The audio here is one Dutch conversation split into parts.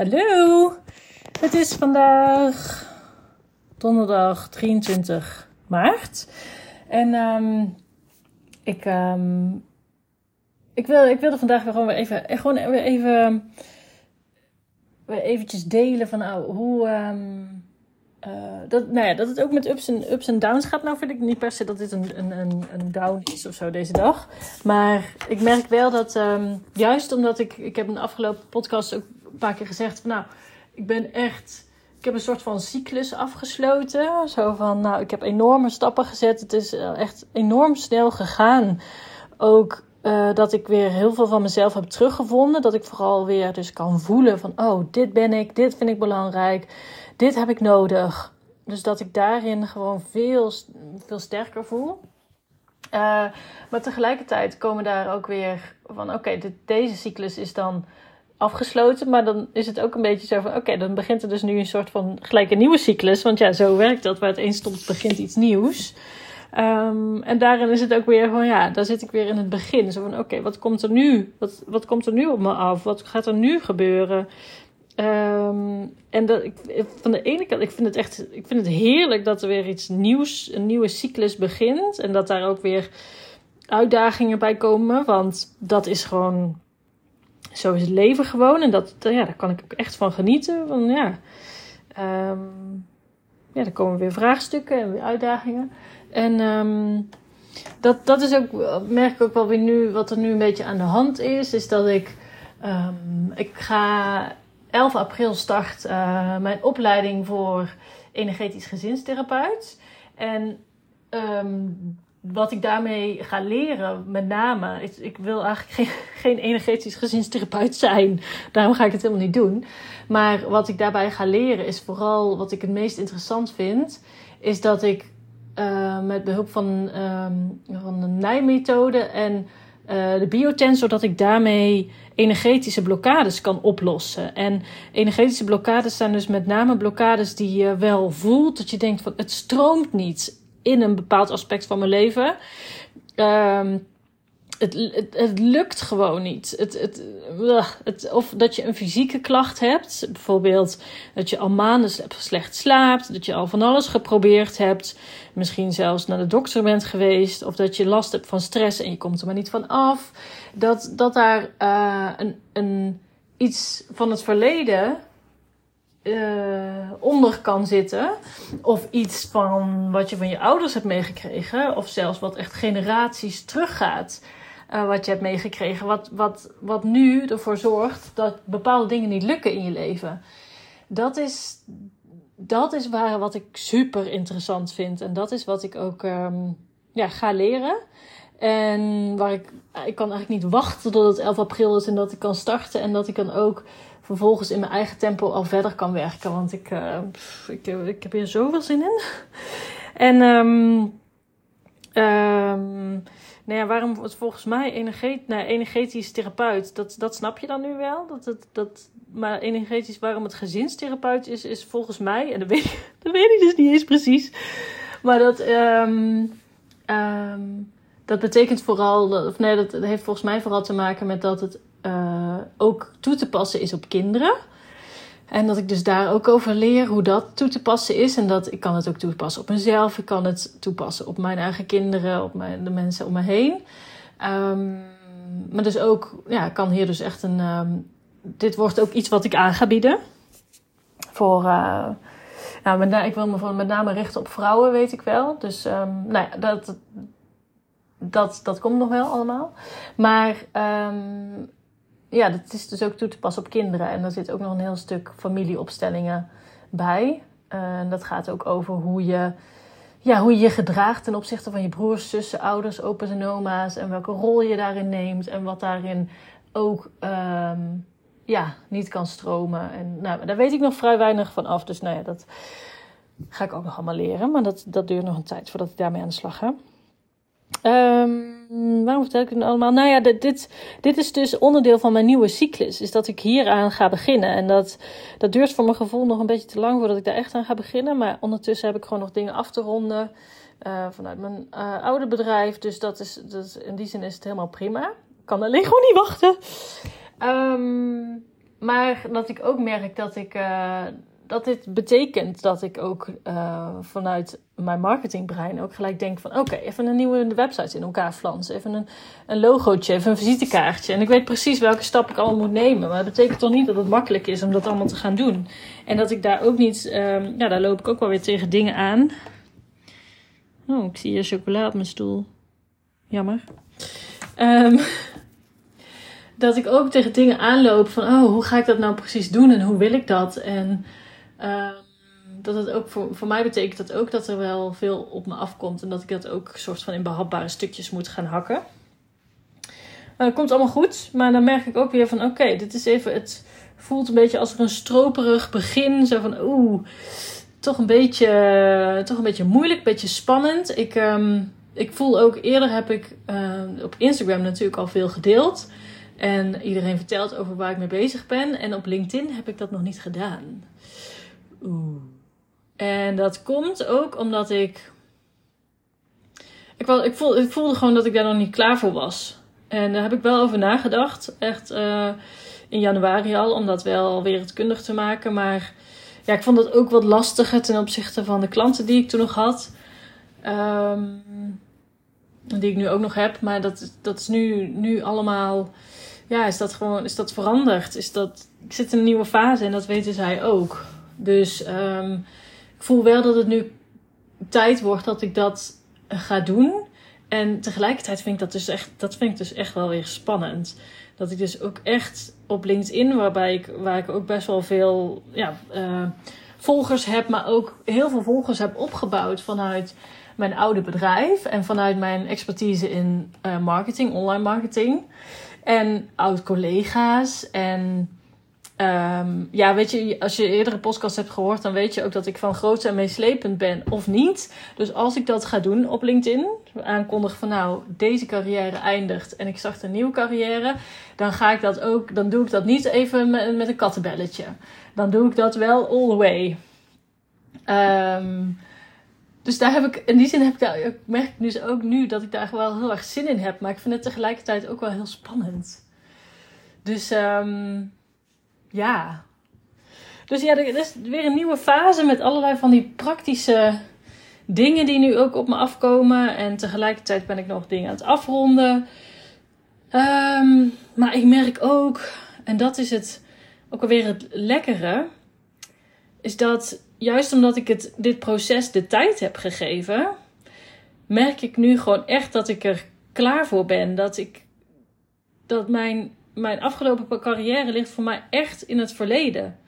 Hallo, het is vandaag donderdag 23 maart. En um, ik, um, ik, wil, ik wilde vandaag weer gewoon weer even, gewoon weer even, weer eventjes delen van nou, hoe, um, uh, dat, nou ja, dat het ook met ups en, ups downs gaat. Nou vind ik niet per se dat dit een, een, een, een down is of zo deze dag. Maar ik merk wel dat, juist omdat ik, ik heb de afgelopen podcast ook een paar keer gezegd van nou, ik ben echt, ik heb een soort van cyclus afgesloten. Zo van nou, ik heb enorme stappen gezet. Het is eh, echt enorm snel gegaan. Ook uh, dat ik weer heel veel van mezelf heb teruggevonden. Dat ik vooral weer dus kan voelen van oh, dit ben ik, dit vind ik belangrijk dit heb ik nodig. Dus dat ik daarin gewoon veel, veel sterker voel. Uh, maar tegelijkertijd komen daar ook weer van: oké, deze cyclus is dan afgesloten. Maar dan is het ook een beetje zo van: oké, dan begint er dus nu een soort van gelijk een nieuwe cyclus. Want ja, zo werkt dat. Waar het eens stopt, begint iets nieuws. Um, en daarin is het ook weer van ja, daar zit ik weer in het begin. Zo van: oké, wat komt er nu? Wat, wat komt er nu op me af? Wat gaat er nu gebeuren? Um, en dat, ik, van de ene kant, ik vind het echt ik vind het heerlijk dat er weer iets nieuws, een nieuwe cyclus begint. En dat daar ook weer uitdagingen bij komen. Want dat is gewoon, zo is het leven gewoon. En dat, ja, daar kan ik ook echt van genieten. Van, ja, um, ja, er komen weer vraagstukken en weer uitdagingen. En um, dat, dat is ook, merk ik ook wel weer nu, wat er nu een beetje aan de hand is. Is dat ik, um, ik ga 11 april start uh, mijn opleiding voor energetisch gezinstherapeut. En um, wat ik daarmee ga leren, met name, is, ik wil eigenlijk geen, geen energetisch gezinstherapeut zijn. Daarom ga ik het helemaal niet doen. Maar wat ik daarbij ga leren is vooral wat ik het meest interessant vind, is dat ik uh, met behulp van, um, van de nijmethode en uh, de biotensor, dat ik daarmee energetische blokkades kan oplossen. En energetische blokkades zijn dus met name blokkades die je wel voelt. Dat je denkt van het stroomt niet in een bepaald aspect van mijn leven. Um, het, het, het, lukt gewoon niet. Het, het, of dat je een fysieke klacht hebt. Bijvoorbeeld dat je al maanden slecht slaapt. Dat je al van alles geprobeerd hebt. Misschien zelfs naar de dokter bent geweest. Of dat je last hebt van stress en je komt er maar niet van af. Dat, dat daar uh, een, een, iets van het verleden uh, onder kan zitten. Of iets van wat je van je ouders hebt meegekregen. Of zelfs wat echt generaties teruggaat. Uh, wat je hebt meegekregen. Wat, wat, wat nu ervoor zorgt dat bepaalde dingen niet lukken in je leven. Dat is, dat is waar, wat ik super interessant vind. En dat is wat ik ook um, ja, ga leren. En waar ik, ik kan eigenlijk niet wachten tot het 11 april is en dat ik kan starten. En dat ik dan ook vervolgens in mijn eigen tempo al verder kan werken. Want ik, uh, ik, ik heb hier zoveel zin in. En um, nou ja, waarom volgens mij energet, nou, energetisch therapeut, dat, dat snap je dan nu wel. Dat, dat, dat, maar energetisch, waarom het gezinstherapeut is, is volgens mij, en dat weet, ik, dat weet ik dus niet eens precies. Maar dat, um, dat betekent vooral, of nee, dat heeft volgens mij vooral te maken met dat het uh, ook toe te passen is op kinderen. En dat ik dus daar ook over leer hoe dat toe te passen is. En dat ik kan het ook toepassen op mezelf. Ik kan het toepassen op mijn eigen kinderen, op mijn, de mensen om me heen. Um, maar dus ook, ja, kan hier dus echt een. Um, dit wordt ook iets wat ik aan ga bieden. Voor. Uh, nou, met, ik wil me met name richten op vrouwen, weet ik wel. Dus um, nou ja, dat, dat, dat komt nog wel allemaal. Maar ja, dat is dus ook toe te passen op kinderen. En daar zit ook nog een heel stuk familieopstellingen bij. En dat gaat ook over hoe je, ja, hoe je gedraagt ten opzichte van je broers, zussen, ouders, opa's en oma's. En welke rol je daarin neemt. En wat daarin ook um, ja, niet kan stromen. En nou, daar weet ik nog vrij weinig van af. Dus nou ja, dat ga ik ook nog allemaal leren. Maar dat, dat duurt nog een tijd voordat ik daarmee aan de slag ga. Um, waarom vertel ik het allemaal? Nou ja, dit, dit, is dus onderdeel van mijn nieuwe cyclus. Is dat ik hieraan ga beginnen. En dat, dat duurt voor mijn gevoel nog een beetje te lang voordat ik daar echt aan ga beginnen. Maar ondertussen heb ik gewoon nog dingen af te ronden. Uh, vanuit mijn uh, oude bedrijf. Dus dat is, dat in die zin is het helemaal prima. Ik kan alleen gewoon niet wachten. Um, maar dat ik ook merk dat ik. Uh, dat dit betekent dat ik ook uh, vanuit mijn marketingbrein ook gelijk denk van... oké, even een nieuwe website in elkaar flansen. Even een, een logootje, even een visitekaartje. En ik weet precies welke stap ik allemaal moet nemen. Maar dat betekent toch niet dat het makkelijk is om dat allemaal te gaan doen. En dat ik daar ook niet... Um, ja, daar loop ik ook wel weer tegen dingen aan. Oh, ik zie hier chocola op mijn stoel. Jammer. Um, dat ik ook tegen dingen aanloop van... oh, hoe ga ik dat nou precies doen en hoe wil ik dat? En... Um, dat het ook voor, voor mij betekent dat ook dat er wel veel op me afkomt. En dat ik dat ook soort van in behapbare stukjes moet gaan hakken. Het komt allemaal goed. Maar dan merk ik ook weer van oké, dit is even. Het voelt een beetje als een stroperig begin. Zo van oeh, toch een beetje, toch een beetje moeilijk, een beetje spannend. Ik, um, ik voel ook eerder heb ik uh, op Instagram natuurlijk al veel gedeeld. En iedereen vertelt over waar ik mee bezig ben. En op LinkedIn heb ik dat nog niet gedaan. Oeh. En dat komt ook omdat ik. Ik, wel, ik, voelde, ik voelde gewoon dat ik daar nog niet klaar voor was. En daar heb ik wel over nagedacht. Echt uh, in januari al, om dat wel wereldkundig te maken. Maar ja, ik vond dat ook wat lastiger ten opzichte van de klanten die ik toen nog had. Um, die ik nu ook nog heb. Maar dat, dat is nu, nu allemaal. Ja, is dat gewoon is dat veranderd? Is dat, ik zit in een nieuwe fase en dat weten zij ook. Dus um, ik voel wel dat het nu tijd wordt dat ik dat ga doen. En tegelijkertijd vind ik dat dus echt, dat vind ik dus echt wel weer spannend. Dat ik dus ook echt op LinkedIn, waarbij ik, waar ik ook best wel veel ja, uh, volgers heb, maar ook heel veel volgers heb opgebouwd vanuit mijn oude bedrijf en vanuit mijn expertise in uh, marketing, online marketing. En oud collega's en Um, ja, weet je, als je eerdere podcast hebt gehoord, dan weet je ook dat ik van groot en meeslepend ben of niet. Dus als ik dat ga doen op LinkedIn, aankondig van nou, deze carrière eindigt en ik start een nieuwe carrière, dan ga ik dat ook, dan doe ik dat niet even met, een kattenbelletje. Dan doe ik dat wel all the way. Um, dus daar heb ik, in die zin heb ik daar, ik merk dus ook nu dat ik daar wel heel erg zin in heb, maar ik vind het tegelijkertijd ook wel heel spannend. Dus um, ja. Dus ja, er is weer een nieuwe fase met allerlei van die praktische dingen die nu ook op me afkomen. En tegelijkertijd ben ik nog dingen aan het afronden. Um, maar ik merk ook, en dat is het ook alweer het lekkere, is dat juist omdat ik het, dit proces de tijd heb gegeven, merk ik nu gewoon echt dat ik er klaar voor ben. Dat ik dat mijn mijn afgelopen carrière ligt voor mij echt in het verleden.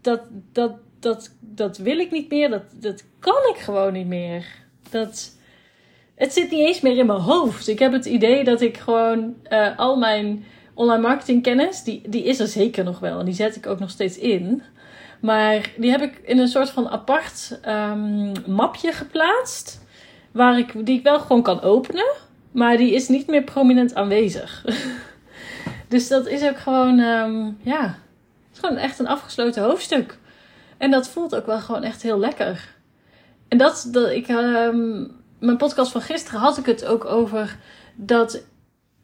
Dat, dat, dat, dat wil ik niet meer. Dat, dat kan ik gewoon niet meer. Dat, het zit niet eens meer in mijn hoofd. Ik heb het idee dat ik gewoon uh, al mijn online marketing kennis, die, die is er zeker nog wel. En die zet ik ook nog steeds in. Maar die heb ik in een soort van apart um, mapje geplaatst. Waar ik, die ik wel gewoon kan openen. Maar die is niet meer prominent aanwezig. Dus dat is ook gewoon, um, ja, het is gewoon echt een afgesloten hoofdstuk. En dat voelt ook wel gewoon echt heel lekker. En dat, dat ik, um, mijn podcast van gisteren had ik het ook over dat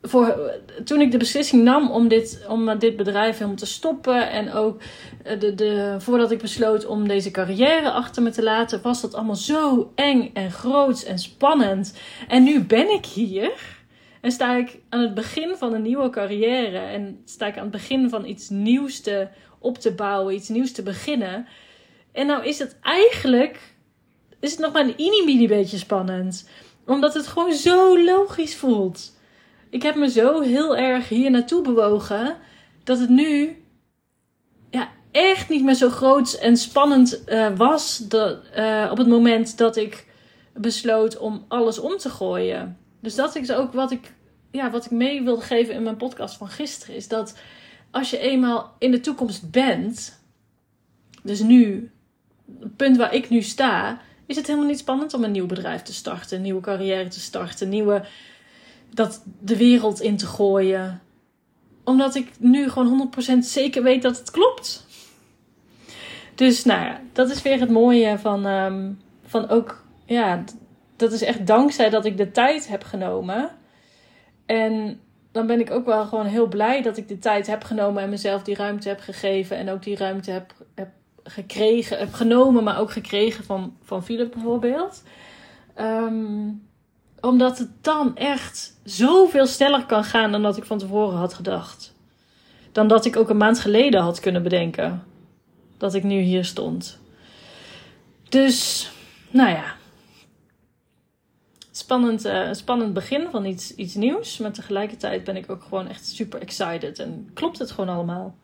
voor, toen ik de beslissing nam om dit, om dit bedrijf helemaal te stoppen en ook eh, de, de, voordat ik besloot om deze carrière achter me te laten, was dat allemaal zo eng en groot en spannend. En nu ben ik hier. En sta ik aan het begin van een nieuwe carrière en sta ik aan het begin van iets nieuws te, op te bouwen, iets nieuws te beginnen. En nou is het eigenlijk, is het nog maar een mini beetje spannend. Omdat het gewoon zo logisch voelt. Ik heb me zo heel erg hier naartoe bewogen dat het nu ja, echt niet meer zo groot en spannend uh, was dat, uh, op het moment dat ik besloot om alles om te gooien. Dus dat is ook wat ik, ja, wat ik mee wilde geven in mijn podcast van gisteren. Is dat als je eenmaal in de toekomst bent, dus nu, het punt waar ik nu sta, is het helemaal niet spannend om een nieuw bedrijf te starten, een nieuwe carrière te starten, nieuwe, dat de wereld in te gooien. Omdat ik nu gewoon 100% zeker weet dat het klopt. Dus nou ja, dat is weer het mooie van, um, van ook, ja, dat is echt dankzij dat ik de tijd heb genomen. En dan ben ik ook wel gewoon heel blij dat ik de tijd heb genomen en mezelf die ruimte heb gegeven. En ook die ruimte heb, heb gekregen, heb genomen, maar ook gekregen van, van Philip bijvoorbeeld. Ehm, omdat het dan echt zoveel sneller kan gaan dan dat ik van tevoren had gedacht. Dan dat ik ook een maand geleden had kunnen bedenken. Dat ik nu hier stond. Dus, nou ja. Spannend, uh, spannend begin van iets, iets nieuws. Maar tegelijkertijd ben ik ook gewoon echt super excited. En klopt het gewoon allemaal.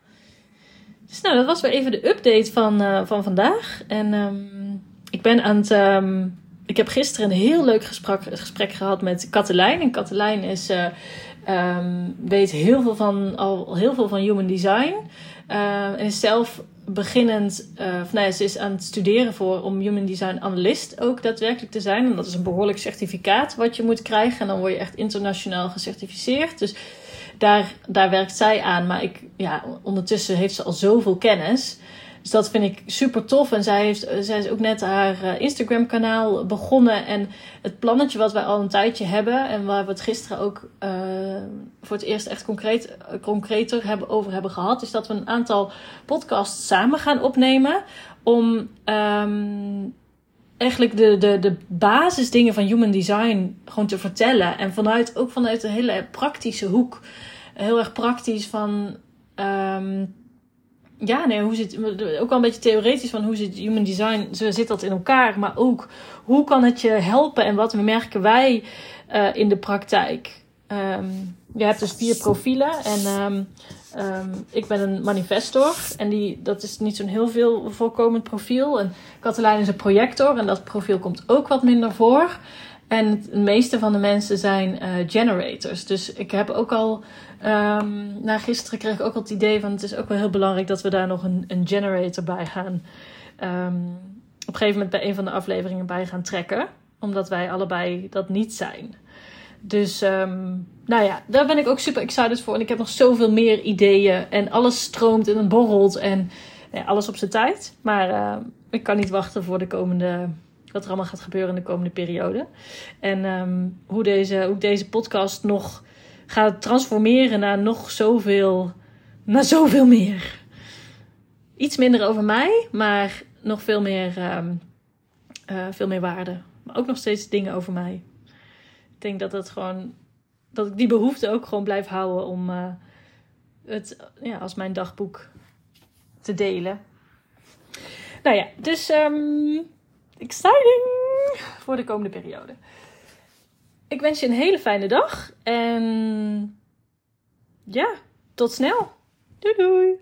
Dus nou, dat was weer even de update van, uh, van vandaag. En um, ik ben aan het. Um, ik heb gisteren een heel leuk gesprek, gesprek gehad met Katelijn. En Katelijn is, uh, um, weet heel veel van, al heel veel van human design. En is zelf beginnend, uh, of nee, ze is aan het studeren voor om Human Design Analyst ook daadwerkelijk te zijn. En dat is een behoorlijk certificaat wat je moet krijgen. En dan word je echt internationaal gecertificeerd. Dus daar, daar werkt zij aan. Maar ik, ja, ondertussen heeft ze al zoveel kennis. Dus dat vind ik super tof. En zij, heeft, zij is ook net haar uh, Instagram kanaal begonnen. En het plannetje wat wij al een tijdje hebben. En waar we het gisteren ook uh, voor het eerst echt concreet, concreter hebben, over hebben gehad. Is dat we een aantal podcasts samen gaan opnemen. Om um, eigenlijk de, de, de basisdingen van human design gewoon te vertellen. En vanuit, ook vanuit een hele praktische hoek. Heel erg praktisch van... Um, ja, nee, hoe zit, ook wel een beetje theoretisch van hoe zit human design, zo zit dat in elkaar. Maar ook, hoe kan het je helpen en wat merken wij uh, in de praktijk? Um, je hebt dus vier profielen en um, um, ik ben een manifestor. En die, dat is niet zo'n heel veel voorkomend profiel. En Katelijn is een projector en dat profiel komt ook wat minder voor. En het meeste van de mensen zijn uh, generators. Dus ik heb ook al Um, na gisteren kreeg ik ook al het idee van het is ook wel heel belangrijk dat we daar nog een, een generator bij gaan. Um, op een gegeven moment bij een van de afleveringen bij gaan trekken. Omdat wij allebei dat niet zijn. Dus um, nou ja, daar ben ik ook super excited voor. En ik heb nog zoveel meer ideeën. En alles stroomt en borrelt. En alles op zijn tijd. Maar ik kan niet wachten voor de komende. Wat er allemaal gaat gebeuren in de komende periode. En um, hoe, deze, hoe deze podcast nog gaat transformeren naar nog zoveel, naar zoveel meer. Iets minder over mij, maar nog veel meer, um, veel meer waarde. Maar ook nog steeds dingen over mij. Ik denk dat het gewoon, dat ik die behoefte ook gewoon blijf houden om uh, het ja, als mijn dagboek te delen. Nou ja, dus um, exciting voor de komende periode ik wens je een hele fijne dag. En ja, tot snel. Doei doei.